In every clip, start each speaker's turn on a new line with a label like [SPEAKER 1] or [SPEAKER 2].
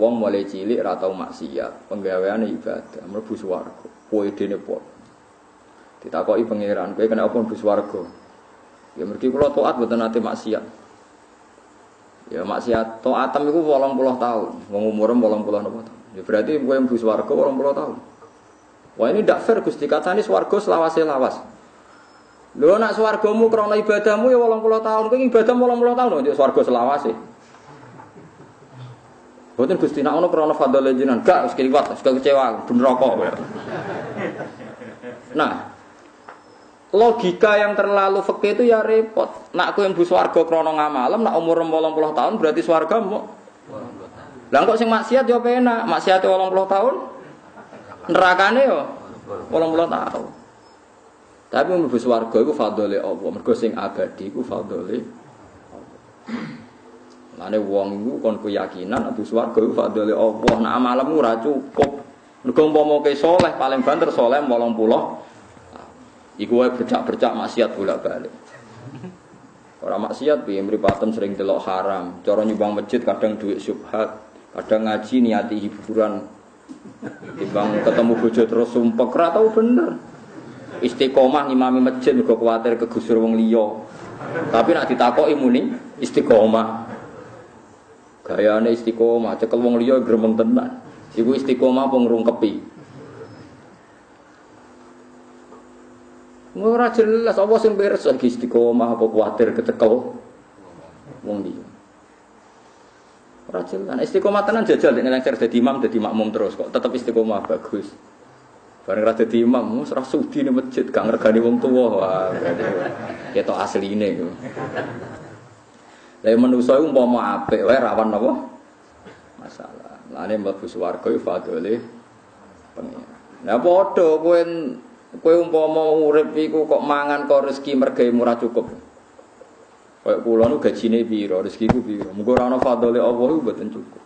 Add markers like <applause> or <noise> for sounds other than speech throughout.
[SPEAKER 1] wong mulai cilik ra tau maksiat, penggaweane ibadah, mlebu swarga. Kowe dene po. Ditakoki pangeran, kowe kena apa mlebu swarga? Ya mergi kula taat mboten nate maksiat. Ya maksiat taatem iku 80 tahun, wong umure 80 napa tahun. Ya berarti kowe mlebu swarga 80 tahun. Wah ini ndak fair Gusti katane swarga selawase lawas. Lho nak swargamu krana ibadahmu ya 80 tahun, kowe ibadahmu 80 tahun yo swarga selawase. Boten Gusti nak ono krana fadhil jenengan, gak wis kliwat, wis kecewa, ben rokok. Nah, logika yang terlalu fakih itu ya repot. Nak kowe mlebu swarga krana ngamalem, nak umur 80 tahun berarti swarga mau. Lah kok sing maksiat yo penak, maksiat 80 tahun. Nerakane yo 80 tahun. Tapi mlebu swarga iku fadhole Allah, mergo sing abadi iku fadhole Lane wong iku kon keyakinan adu swarga iku fadhole Allah. Nak amalmu ora cukup. Mergo umpama ke saleh paling banter saleh 80. Iku wae bercak-bercak maksiat bolak-balik. Ora maksiat piye mripaten sering delok haram, cara nyumbang masjid kadang duit subhat, kadang ngaji niati hiburan. Timbang ketemu bojo terus sumpek ora tau bener. Istiqomah ngimami masjid mergo kuwatir kegusur wong liya. Tapi nak ditakoki muni istiqomah. Gayane istiqomah, cekel wong liya gremeng tenan. Iku istiqomah apa ngrungkepi? Ora jelas apa sing beres lagi istiqomah apa kuwatir kecekel wong liya. Ora jelas. Istiqomah tenan jajal nek nang dadi imam dadi makmum terus kok tetep istiqomah bagus. Bareng ra dadi imam, wis ra sudi ning masjid gak ngergani wong tuwa. Wah, ketok. Lah manusa iku umpama apik wae rawan napa? Masalah. Lane mlebu swarga iku fadhole pengen. Lah padha kowe kowe umpama urip iku kok mangan kok rezeki mergawe murah cukup. Kayak kula nu gajine piro, rezekiku piro. Muga ora ana fadhole Allah iku mboten cukup.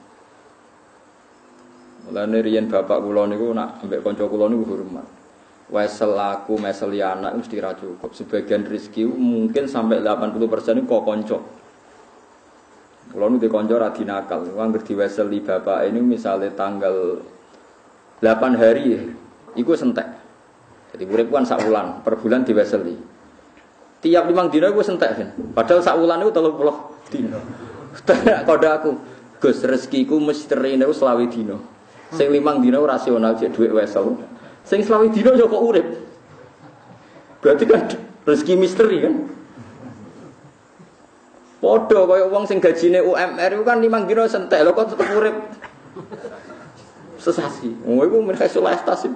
[SPEAKER 1] Mulane riyen bapak kula niku nak ambek kanca kula niku hormat. Wesel aku mesel anak mesti ra cukup. Sebagian rezeki mungkin sampai 80% itu kok kanca. Kalau nu dikonco nakal, uang diwesel di bapak ini misalnya tanggal 8 hari, itu sentek. Jadi urip kan sak bulan, per bulan diweseli. Tiap limang dino gue sentek kan. Padahal sak telur puluh dino. Tanya kode aku, Gus rezekiku misteri ini selawi dino. Sing limang dino rasional jadi duit wesel. Sing selawi dino yo kok urip. Berarti kan rezeki misteri kan. Podo kaya wong sing gajine UMR itu kan limang dino sentek lho kok tetep urip. Sesasi. Oh iku mereka sulestas sih.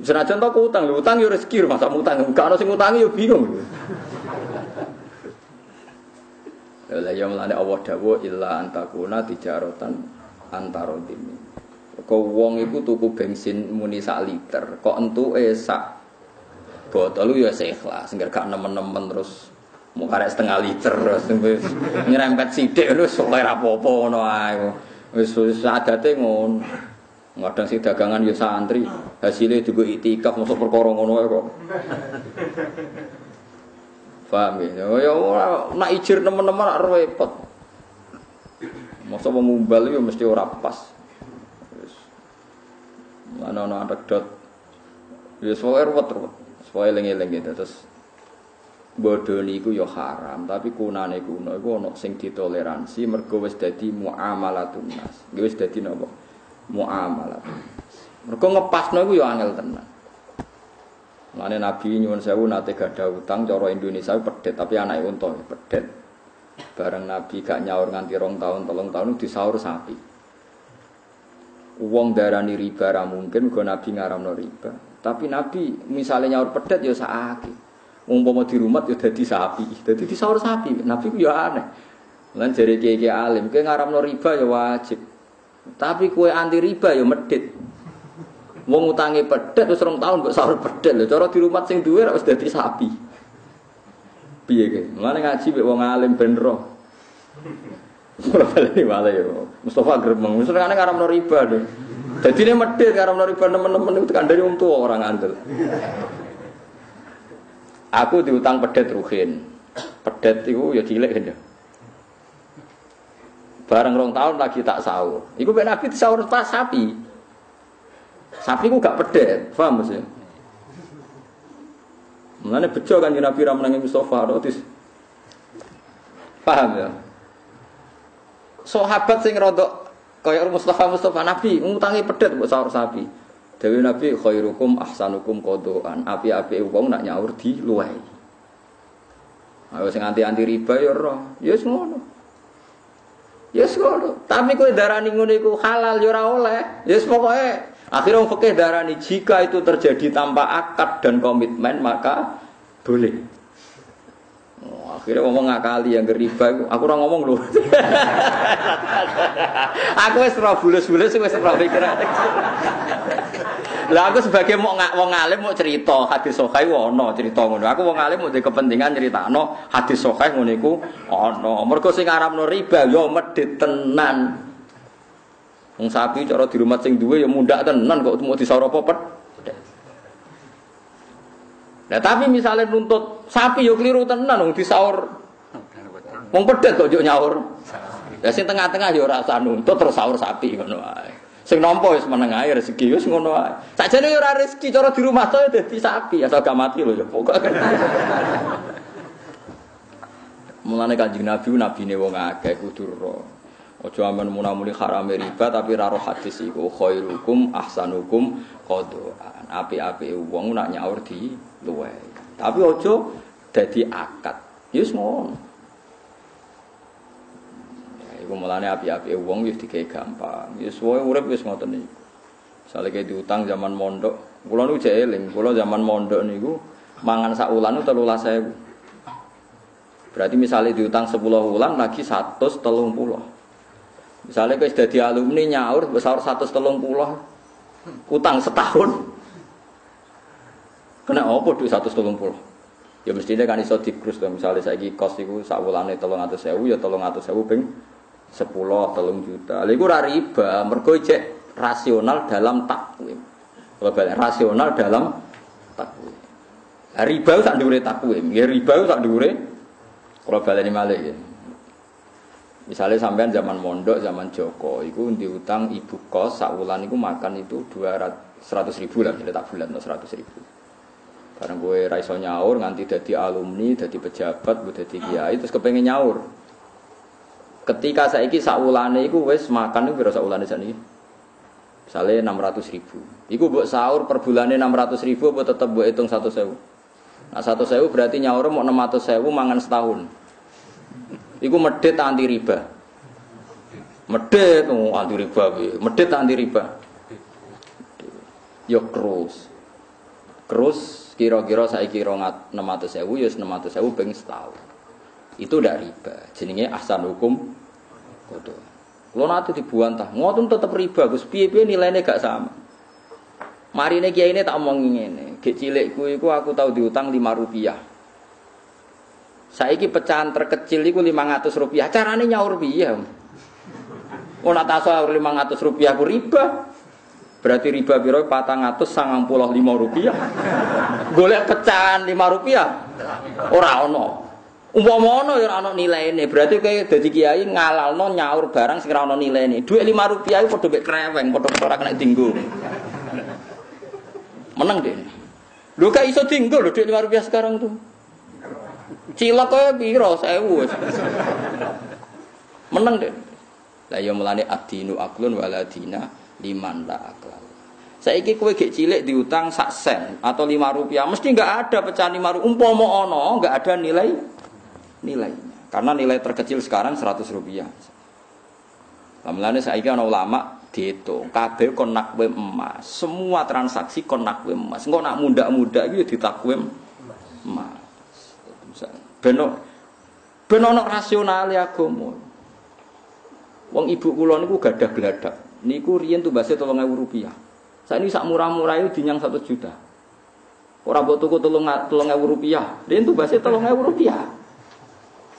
[SPEAKER 1] Senajan tau utang, lho utang yo rezeki masa utang. Enggak ono sing utangi yo bingung. Lah ya mulane Allah dawuh illa antakuna tijaratan antarodimi. Kok wong iku tuku bensin muni sak liter, kok entuke sak botol ya ikhlas, enggak gak nemen-nemen terus mau karek setengah liter terus nyerempet sidik terus ora apa-apa ngono ae. Wis wis adate ngono. Kadang si dagangan ya santri, hasilnya juga itikaf masuk perkara ngono kok. Paham ya? Ya ora nak ijir teman-teman nak repot. Masa wong ngumbal ya mesti ora pas. Wis. Ana-ana anekdot. Ya soal repot repot. Soal eling-eling terus bodoh niku ya haram, tapi kunane kuno iku ana sing ditoleransi mergo wis dadi muamalatun nas. Wis dadi napa? Muamalatun. Mergo ngepasno iku ya angel tenan. Lane Nabi nyuwun sewu nate gada utang cara Indonesia pedet tapi anake unta pedet. Bareng Nabi gak nyaur nganti rong tahun, tolong tahun disaur sapi. Uang darani riba ra mungkin mergo Nabi ngaramno riba. Tapi Nabi misalnya nyaur pedet ya sakake. Umpama di rumah ya dadi sapi, dadi disaur sapi. Nabi ku ya aneh. Lan jare kiai alim, kowe ngaramno riba ya wajib. Tapi kue anti riba ya medit. Wong utange pedet wis rong tahun kok sahur pedet lho. Cara di rumah sing duwe wis dadi sapi. Piye ke? Mulane ngaji mek wong alim ben roh. Ora baleni wale yo. Mustafa gremeng. Wis ngene ngaramno riba lho. Dadi ne medit ngaramno riba nemen-nemen itu kandhane wong tuwa orang ngandel. Aku diutang pedet ruhin. Pedet itu ya cilik kan ya. Bareng rong tahun lagi tak sahur. Iku ben Nabi sahur pas sapi. Sapi ku gak pedet, paham sih? Mulane bejo kan Nabi ra menangi Mustafa rotis. Paham ya? Sahabat sing rodok kaya Mustafa Mustafa Nabi ngutangi pedet buat sahur sapi. Dewi Nabi khairukum ahsanukum kodoan. Api-api wong nak nyaur di luai. Ayo sing anti-anti riba ya roh. Ya ngono. Ya ngono. Tapi kowe darani ngono iku halal ya oleh. Ya pokoke akhirnya wong fikih darani jika itu terjadi tanpa akad dan komitmen maka boleh. Oh, akhirnya ngomong ngakali yang riba, aku orang ngomong loh. <laughs> aku wis ora bulus-bulus wis ora pikiran. Lah aku sebagai mau nggak wong alim mau cerita hadis sahih ono cerita ngono. Aku wong alim mau kepentingan critakno hadis sahih ngono iku ono. Mergo sing aramno riba yo medhit tenan. Wong sapi cara di rumah sing duwe ya mundak tenan kok mau disoro popet. Nah tapi misalnya nuntut sapi yo keliru tenan wong disaur. Wong pedet kok yo nyaur. Ya sing tengah-tengah yo ora usah nuntut terus sahur sapi ngono wae. Sing nampa wis meneng ae rezeki wis ngono ae. Sakjane ora rezeki cara di rumah to dadi sapi asal gak mati lho ya pokoke. <laughs> Mulane Kanjeng Nabi nabine wong akeh kudu ro. Aja amen munamuli harame riba tapi ra roh hadis iku khairukum ahsanukum qadaan. Api-api wong nak nyaur di luwe. Tapi aja dadi akad. Yes ngono. Iku mulane api-api wong wis digawe gampang. Ya suwe urip wis ngoten niku. Misale kayak diutang zaman mondok, kula niku jek eling, kula zaman mondok niku mangan sak wulan 13.000. Berarti misalnya diutang 10 wulan lagi 130. Misalnya kalau sudah di alumni nyaur besar 130 utang setahun. Kena apa duit 130? Ya mestinya kan iso dikrus misalnya saiki kos iku sak wulane 300.000 ya 300.000 ping sepuluh telung juta. Lalu itu riba, mergo cek rasional dalam takwim. Rasional dalam takwim. Riba tak diure takwim, ya riba tak diure. Kalau baleni malih ya. Misalnya sampean zaman mondok, zaman Joko, itu diutang ibu kos sak wulan itu makan itu dua seratus ribu lah, jadi tak bulan seratus ribu. Karena gue raiso nyaur, nganti jadi alumni, jadi pejabat, gue jadi kiai, terus kepengen nyaur. Ketika saya iki sakwulane iku wis makan iku piro sakwulane sakniki? Misale 600 ribu. Iku buat sahur per bulannya 600 ribu apa tetap buat hitung 100 sewu? Nah 100 sewu berarti nyaur mau 600 sewu mangan setahun. Iku medit anti riba. Medit oh, anti riba Medit anti riba. Yo krus. Krus kira-kira 600 sewu ya 600 sewu peng setahun. Itu udah riba. Jenenge ahsan hukum kodo. Kalau nanti dibuantah, ngotot tetap riba, Gus. Piye-piye nilainya gak sama. Mari ini kiai ini tak omong ini. Gek cilikku itu aku tahu diutang 5 rupiah. Saiki pecahan terkecil itu 500 rupiah. Caranya nyaur rupiah. Oh nak tahu 500 rupiah aku riba. Berarti riba biro patang atus sangang puluh lima rupiah. Golek pecahan lima rupiah. Orang ono. Umpama ya ana nilaine, berarti kowe dadi kiai ngalalno nyaur barang sing ora ana nilaine. Dhuwit 5 rupiah iku padha mek kreweng, padha ora kena dinggo. Meneng deh. Lho gak iso dinggo lho dhuwit 5 rupiah sekarang tuh. Cilok kowe piro? 1000 wis. Meneng deh. Lah ya mulane adinu aklun waladina liman la. Saiki kowe gek cilik diutang sak sen atau 5 rupiah, mesti enggak ada pecahan 5 rupiah. Umpama ana enggak ada nilai nilainya. Karena nilai terkecil sekarang 100 rupiah. Lamelane saya ana ulama dihitung, kabeh kon nakwim emas. Semua transaksi kon nakwim emas. Engko nak muda-muda iki ya ditakwim emas. Beno beno ono rasional agama. Wong ibu kula niku gadah gladak. Niku riyen tumbase 3000 rupiah. Saat ini sak murah-murah itu dinyang 1 juta. Orang buat tuku tolong tolong rupiah, dia itu bahasa tolong ewu rupiah.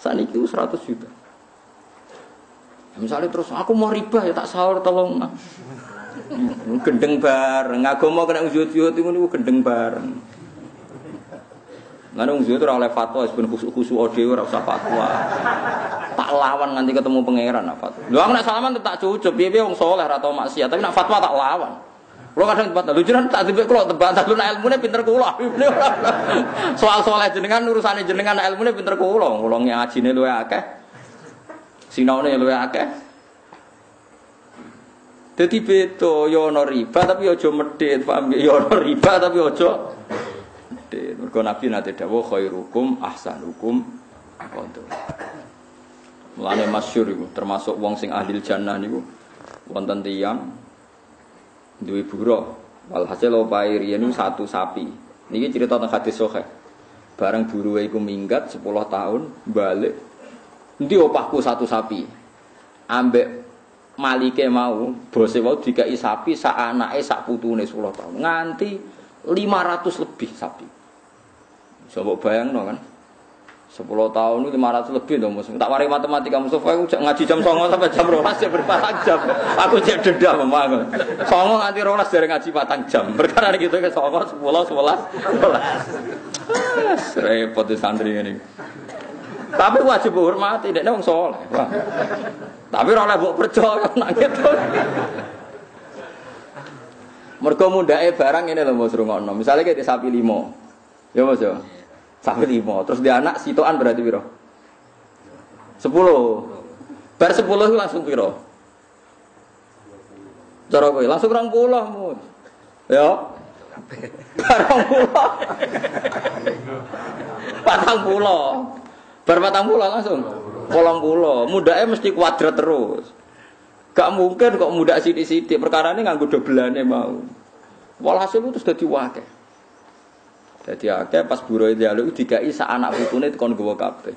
[SPEAKER 1] Saat itu 100 juta. Ya, misalnya terus aku mau riba ya tak sahur tolong. Gendeng bareng, mau kena ujut-ujut itu niku gendeng bareng. Mana ujut itu oleh fatwa, khusus khusus audio ora usah fatwa. tak lawan nganti ketemu pangeran apa. Lho aku nek salaman tak cucup, piye-piye wong saleh ora tau maksiat, tapi nek fatwa tak lawan. Kulo kadang tempat lho jenengan tak tipe kulo tebak lu nek ilmune pinter kulo. <laughs> Soal saleh jenengan urusane jenengan ilmune pinter kulo. Kulo ngajine luwe akeh. Sinaune luwe akeh. Dadi beda ya ana riba tapi aja medhit, paham ya ana riba tapi aja medhit. Mergo Nabi nate dawuh khairukum ahsanukum qadar. Mulane masyhur iku termasuk wong sing ahli jannah niku wonten tiyang duwe buruh. Walhasil opae riyen satu sapi. Niki cerita tentang hadis sahih. Bareng buruhe iku minggat 10 tahun balik. Endi opahku satu sapi. Ambek malike mau, bose mau dikai sapi sak anake sak putune 10 tahun. Nganti 500 lebih sapi. Coba bayangno kan. 10 tahun itu 500 lebih dong musuh. Tak wari matematika Mustafa aku ngaji jam 9 sampai jam 12 ya berpatang jam. Aku cek denda memang. 9 nganti 12 dari ngaji patang jam. Perkara gitu ke 9 10 11 12. Repot di santri ini. Tapi wajib hormati, dia wong soleh. Tapi ora oleh mbok percaya nak gitu. Mergo mundake barang ini lho Mas rungokno. Misale kayak sapi limo. Ya Mas ya. Sapi limo. Terus dia anak sitoan berarti piro? Sepuluh. Bar sepuluh langsung piro? Cara kowe langsung rong puluh Mus. Ya. Barang pulau. Patang pulau. Bar patang pulau langsung. Polong pulau. Mudaknya mesti kuadrat terus. Gak mungkin kok muda sidik-sidik. Perkara ini nganggo dobelane mau. Walhasil itu sudah diwakil. Jadi akeh pas buruh dialog dikai sak anak putune tekon gowo kabeh.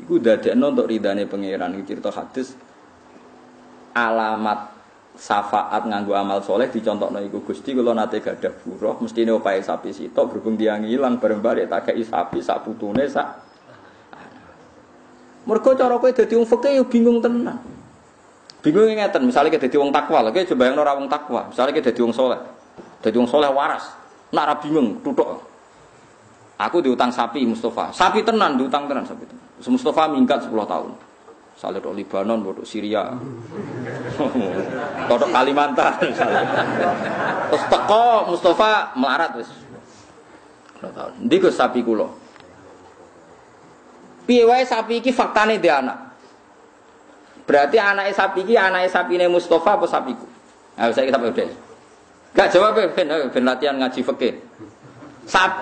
[SPEAKER 1] Iku dadekno untuk ridane pangeran iki cerita hadis alamat syafaat nganggo amal soleh dicontohno iku Gusti kula nate gadah buruh mestine opahe sapi sitok berhubung dia ngilang bareng bare tak kei sapi sak putune sak Mergo cara kowe dadi wong fikih yo bingung tenan. Bingung ngeten, misalnya kita dadi wong takwa, lagi coba yang ora wong takwa, misalnya kita dadi wong soleh, dadi wong soleh waras, nak ra bingung, tutuk. Aku diutang sapi Mustafa, sapi tenan diutang tenan sapi tenan. Mustafa minggat 10 tahun. Misalnya di Libanon, di Syria, <laughs> atau Kalimantan. <laughs> Terus teko Mustafa melarat wis. tahun. Ndi sapi kulo. Piye wae sapi iki faktane di anak. Berarti anak sapi iki anake sapine Mustafa apa sapiku? Nah, saya kita udah. Gak jawab ben, ben latihan ngaji fikih. Sap,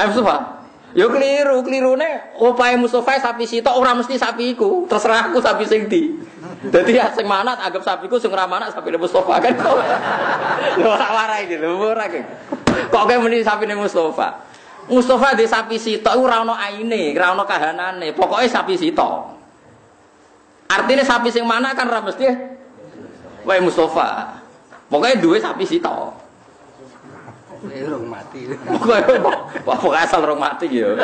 [SPEAKER 1] ayo Mustafa. Yo keliru, kelirune opahe Mustafa sapi sitok ora mesti sapiku. Terserah aku sapi sing di. Dadi ya sing manat anggap sapiku sing manat sapine Mustafa kan. <laughs> Lho ora warai iki lho ora Kok kowe muni sapine Mustafa? Mustafa di sapi sitok ora ono aine, ora ono kahanane. Pokoke sapi sitok. Artinya sapi sing mana kan ra mesti wae Mustafa. Pokoknya dua sapi sito.
[SPEAKER 2] Rong mati.
[SPEAKER 1] Pokoknya asal rong mati ya.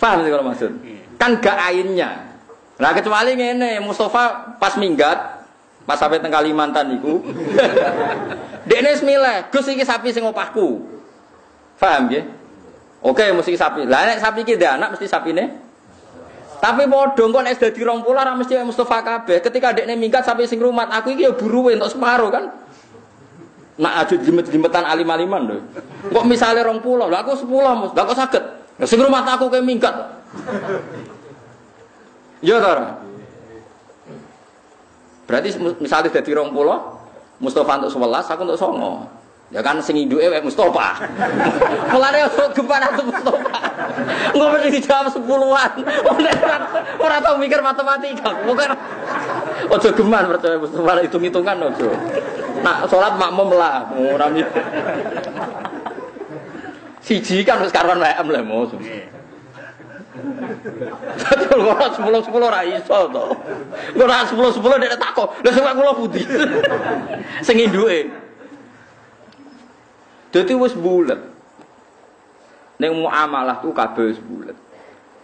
[SPEAKER 1] Paham sih kalau maksud? Kan gak ainnya. Nah kecuali ngene, Mustafa pas minggat, pas sampai teng Kalimantan iku. <laughs> Dekne milih, Gus iki sapi sing opahku. Paham ya? Oke, mesti sapi. Lah nek sapi iki anak mesti sapine tapi padha kok nek dadi 20 ora mesti Mustafa kabeh. Ketika dekne minggat sampai sing rumat, aku iki ya buru untuk separo kan. Nak aju jimet-jimetan alim-aliman lho. Kok misale 20, lho aku 10 Mus. Lah? Lah sing rumat aku kayak minggat. Ya ta Berarti misalnya dadi 20, Mustafa untuk 11, aku untuk 9. Ya kan sing induke wae Mustofa. <laughs> Mulane gempa atau Mustofa. Engko mesti dijawab sepuluhan. <laughs> Ora tau mikir matematika. Bukan ojo geman percaya Mustofa hitung-hitungan ojo. Nak salat makmum lah, ora Siji kan wis karuan wae lah mos. Dadi ora 10 10 ora iso to. Ora 10 10 nek takok. Lah sing kula pundi? Sing induke. Jadi wis bulat. Neng muamalah tuh kabeh wis bulat.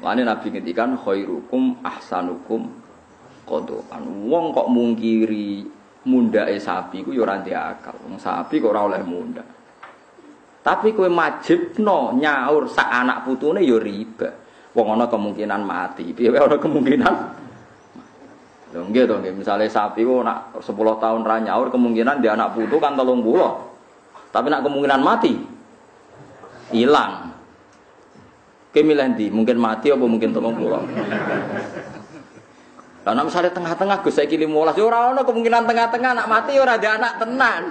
[SPEAKER 1] Mane Nabi ngendikan khairukum ahsanukum kodokan. Wong kok mungkiri mundake sapi ku ya ora akal. Wong sapi kok ora oleh munda. Tapi kowe no nyaur sak anak putune ya riba. Wong ana kemungkinan mati. Piye ana kemungkinan Lho nggih to misale sapi ku nak 10 tahun ra nyaur kemungkinan dia anak putu kan 30. Tapi nak kemungkinan mati hilang. Ndi? Mungkin mati apa mungkin 30? Karena misalnya tengah-tengah Gus kili mulas, ya ora ono kemungkinan tengah-tengah anak mati ya ora ada anak tenan.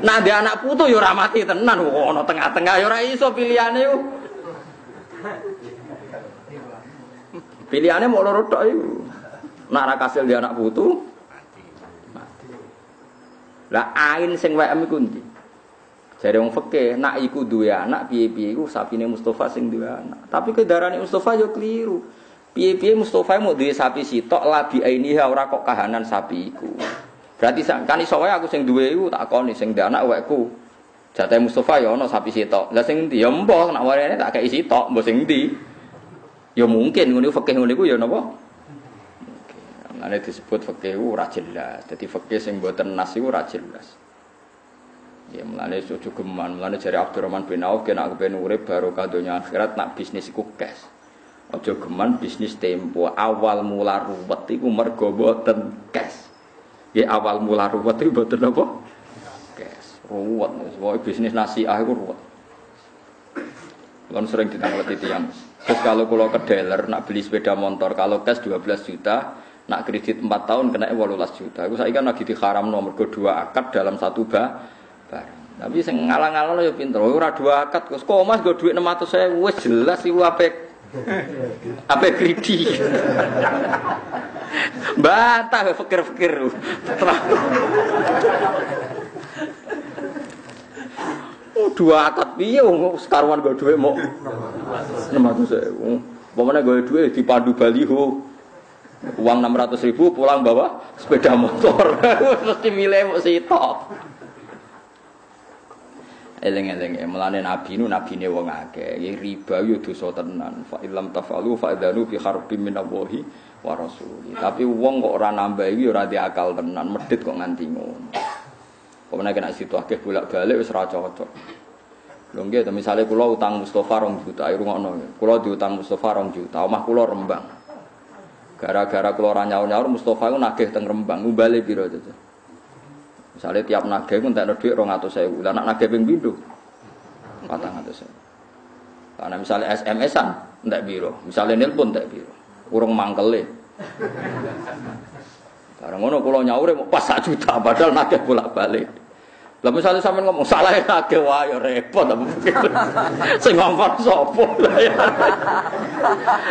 [SPEAKER 1] Nah ada anak putu ya ora mati tenan. Wah, ono tengah-tengah ya ora iso pilihane yo. Pilihannya mau loro tok iku. Nak ra kasil dia anak putu mati. Lah ain sing WM iku ndi? Jare wong fikih, nak iku duwe anak piye-piye iku sapine Mustafa sing duwe anak. Tapi kedarane Mustafa yo keliru. Piye-piye Mustafa mau duwe sapi sitok labi ainiha ora kok kahanan sapi iku. Berarti kan iso wae aku sing duwe iku tak koni sing ndek anak wekku. Jatah Mustafa ya ana sapi sitok. Lah sing ndi ya mbah nak warene tak kei sitok, mbah sing ndi? Ya mungkin ngono fikih ngono iku ya napa? Mane disebut fikih ora jelas. Dadi fikih sing mboten nas iku ora jelas. Ya mulane cucu geman, mulane jare Abdurrahman bin Auf kena aku pengen urip barokah donya akhirat nak bisnis iku cash. Aja geman bisnis tempo awal mula ruwet iku mergo boten cash. Ya awal mula ruwet iku boten apa? Cash. Ruwet wis bisnis nasiah iku ruwet. Kan sering ditangleti tiyang. Terus kalau kalau ke dealer nak beli sepeda motor kalau cash 12 juta, nak kredit 4 tahun kena 18 juta. Aku saya kan lagi diharam nomor kedua akad dalam satu ba barang. Tapi sing ngalang-alang ya pinter. Ora dua akad kok Mas go dhuwit 600 saya wis jelas iku apik apa kriti? Bantah fikir-fikir. Oh, dua akad piye wong sekaruan gue dhuwit mau 600.000. Pemene gue dhuwit dipandu baliho. Uang 600 ribu pulang bawa sepeda motor. <laughs> Mesti milih mau sitok. Eleng-eleng ya, melane nabi nu nabi ne wong akeh. Ya riba yo dosa tenan. Fa illam tafalu fa idzanu fi harbin min Allahi wa rasuli. Tapi wong kok ora nambah iki ora di akal tenan, medit kok nganti ngono. Pemene situ akeh bolak-balik wis ora cocok. Lho nggih, misale kula utang Mustofa rong juta, ayo rungokno. Kula diutang Mustofa rong juta, omah kula Rembang. Gara-gara kula ora nyaur-nyaur Mustofa iku nagih teng Rembang, umbale piro to? Misalnya tiap pun tak ada duit rong atau saya udah nak nagih ping atau saya. Karena misalnya SMS-an ndak biro, misalnya nelpon ndak biro, urung mangkele. Karena ngono kalau nyaure pas juta, padahal nagih bolak balik. Lah misalnya sampean ngomong salah nagih wae ya repot apa <laughs> Sing ngomong sapa ya.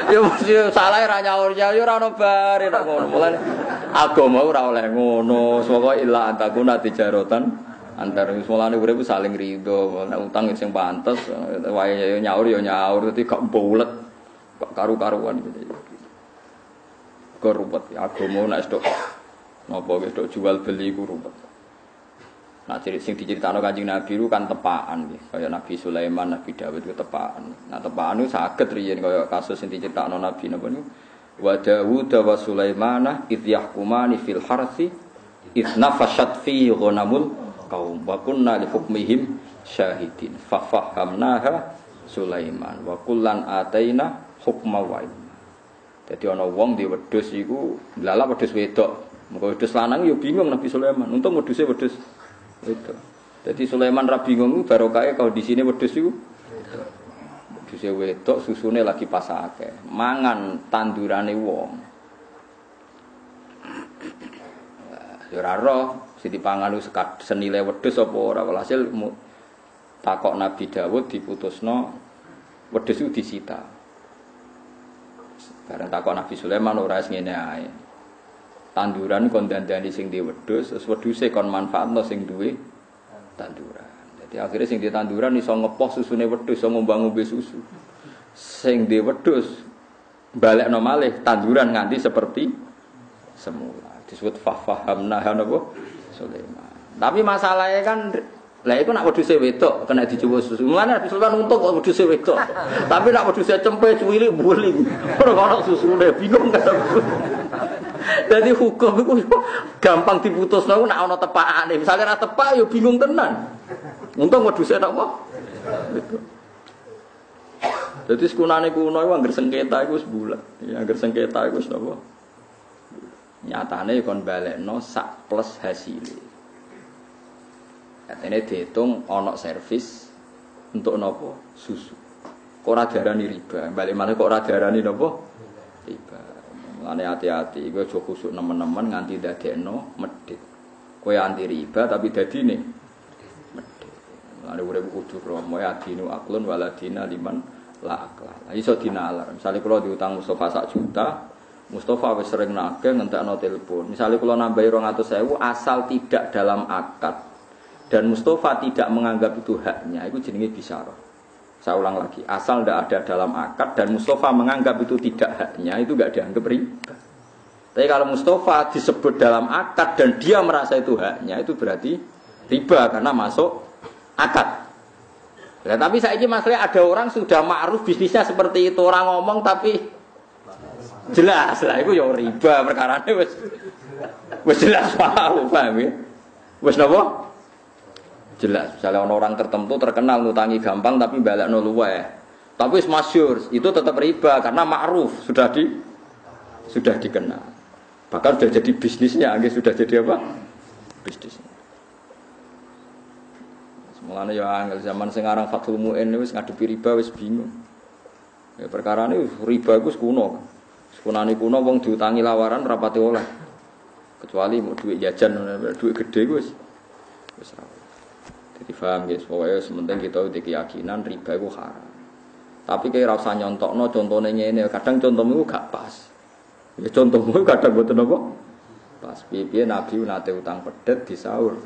[SPEAKER 1] Ya mesti salah ra nyaur ya ora ono bare nek ngono. Mulane agama ora oleh ngono. Saka ila antakuna tijarotan antar mulane urip saling rido. Nek utang sing pantes wae nyaur ya nyaur dadi gak bulet. Kok karu-karuan gitu. Korupet agama nek stok napa wis jual beli ku ruwet. Nah, cerita sing diceritakan kanjeng Nabi itu kan tepaan, gitu. kayak Nabi Sulaiman, Nabi Dawud itu tepaan. Nah, tepaan itu sakit riyen kayak kasus yang diceritakan Nabi Nabi itu. Wa Dawud wa Sulaiman idh yahkumani fil harsi idh nafashat fi ghanamul kaum wa kunna li hukmihim syahidin fa fahamnaha Sulaiman wa kullan ataina hukma wa ilma. Jadi ana wong di wedhus iku lala wedhus wedok. Muga wedhus lanang yo bingung Nabi Sulaiman. Untung wedhuse wedhus itu. Jadi Sulaiman ra bingung barokah kalau di sini wedhus iku. Wedhus wedok susune lagi pasake. Mangan tandurane wong. Ya ora roh sing dipangan senilai wedhus apa ora walhasil takok Nabi Dawud diputusno wedhus itu disita. Bareng takok Nabi Sulaiman ora ngene ae tanduran kon dandani sing di wedhus, terus wedhuse kon manfaatno sing duwe tanduran. Jadi akhirnya sing di tanduran iso ngepoh susune wedhus, iso ngombang-ngombe susu. Sing di wedhus balekno malih tanduran nganti seperti semula. Disebut fahamna napa Sulaiman. Tapi masalahnya kan lah itu nak wedhus wedok kena dicoba susu. Mulane Nabi Sulaiman untung kok wedhus wedok. <laughs> Tapi nak wedhus cempe cuwili buling. Ora ono susune bingung kan. Jadi <laughs> hukum itu gampang diputus nang nak ana tepakane. Misale ra tepak ya bingung tenan. Untung wedhuse napa? Itu. Jadi sekunane kuno iku angger sengketa iku wis bulat. Ya angger sengketa iku wis napa? Nyatane kon balekno sak plus hasilnya. Katanya dihitung onok servis untuk nopo susu. Kok ora diarani riba? Balik mana kok ora diarani nopo? Riba. Mulane hati-hati, gue aja khusuk nemen-nemen nganti dadekno medhit. Kowe anti riba tapi dadine medhit. Mulane urip kudu romo ya dinu aklun waladina liman la akla. Lah iso dinalar. Misale kula diutang Mustafa sak juta, Mustafa wis sering nagih ngentekno telepon. Misalnya kula nambahi 200.000 asal tidak dalam akad dan Mustafa tidak menganggap itu haknya, itu jenenge bisyarah. Saya ulang lagi, asal tidak ada dalam akad dan Mustafa menganggap itu tidak haknya, itu nggak dianggap riba. Tapi kalau Mustafa disebut dalam akad dan dia merasa itu haknya, itu berarti riba karena masuk akad. Ya, tapi saya ini masalahnya ada orang sudah ma'ruf bisnisnya seperti itu orang ngomong tapi jelas lah itu ya riba perkara ini wes wes jelas paham paham ya wes nopo jelas misalnya orang tertentu terkenal ngutangi gampang tapi balik no luwe tapi masyur itu tetap riba karena ma'ruf sudah di sudah dikenal bahkan sudah jadi bisnisnya sudah jadi apa bisnisnya Mulane ya angel zaman sing aran Fathul Muin wis ngadepi riba wis bingung. Ya perkara ini riba iku kuno. Sekunane kuno wong diutangi lawaran rapati oleh. Kecuali mau duit jajan, duit gede ra. Jadi paham guys, pokoknya sementing kita udah keyakinan riba itu haram. Tapi kayak rasa nyontok no contohnya ini, kadang contohmu gak pas. Ya contohmu <laughs> kadang buat apa? Pas pipi Nabi nate utang pedet di sahur.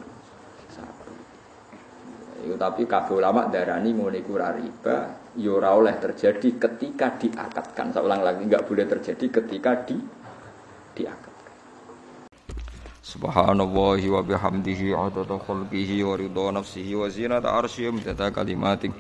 [SPEAKER 1] Iku tapi kabeh ulama darani ngono iku ora riba, ya ora oleh terjadi ketika diakatkan. Saya ulang lagi, enggak boleh terjadi ketika di diakatkan.
[SPEAKER 3] Subhanallah wa bihamdihi adada khalqihi wa ridha nafsihi wa zinata arsyihi wa kalimatih.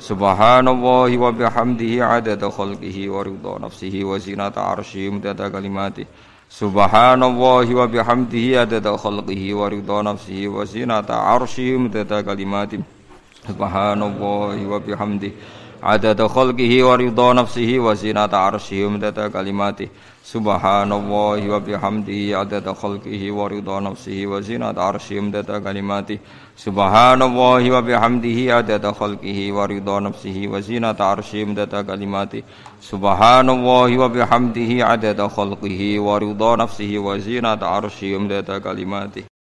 [SPEAKER 3] Subhanallah wa bihamdihi adada khalqihi wa ridha nafsihi wa zinata arsyihi wa kalimatih. Subhanallah wa bihamdihi adada khalqihi wa ridha nafsihi wa zinata arsyihi midada kalimati Subhanallah wa bihamdihi adada khalqihi wa ridha nafsihi wa zinata arsyihi midada kalimati Subhanallah wa bihamdihi adada khalqihi wa ridha nafsihi wa zinata arsyihi midada kalimati Subhanallah wa bihamdihi adada khalqihi wa ridha nafsihi wa zinata arsyihi midada kalimati Subhanallah wa bihamdihi adada khalqihi wa ridha nafsihi wa zinata arsyihi umdata kalimati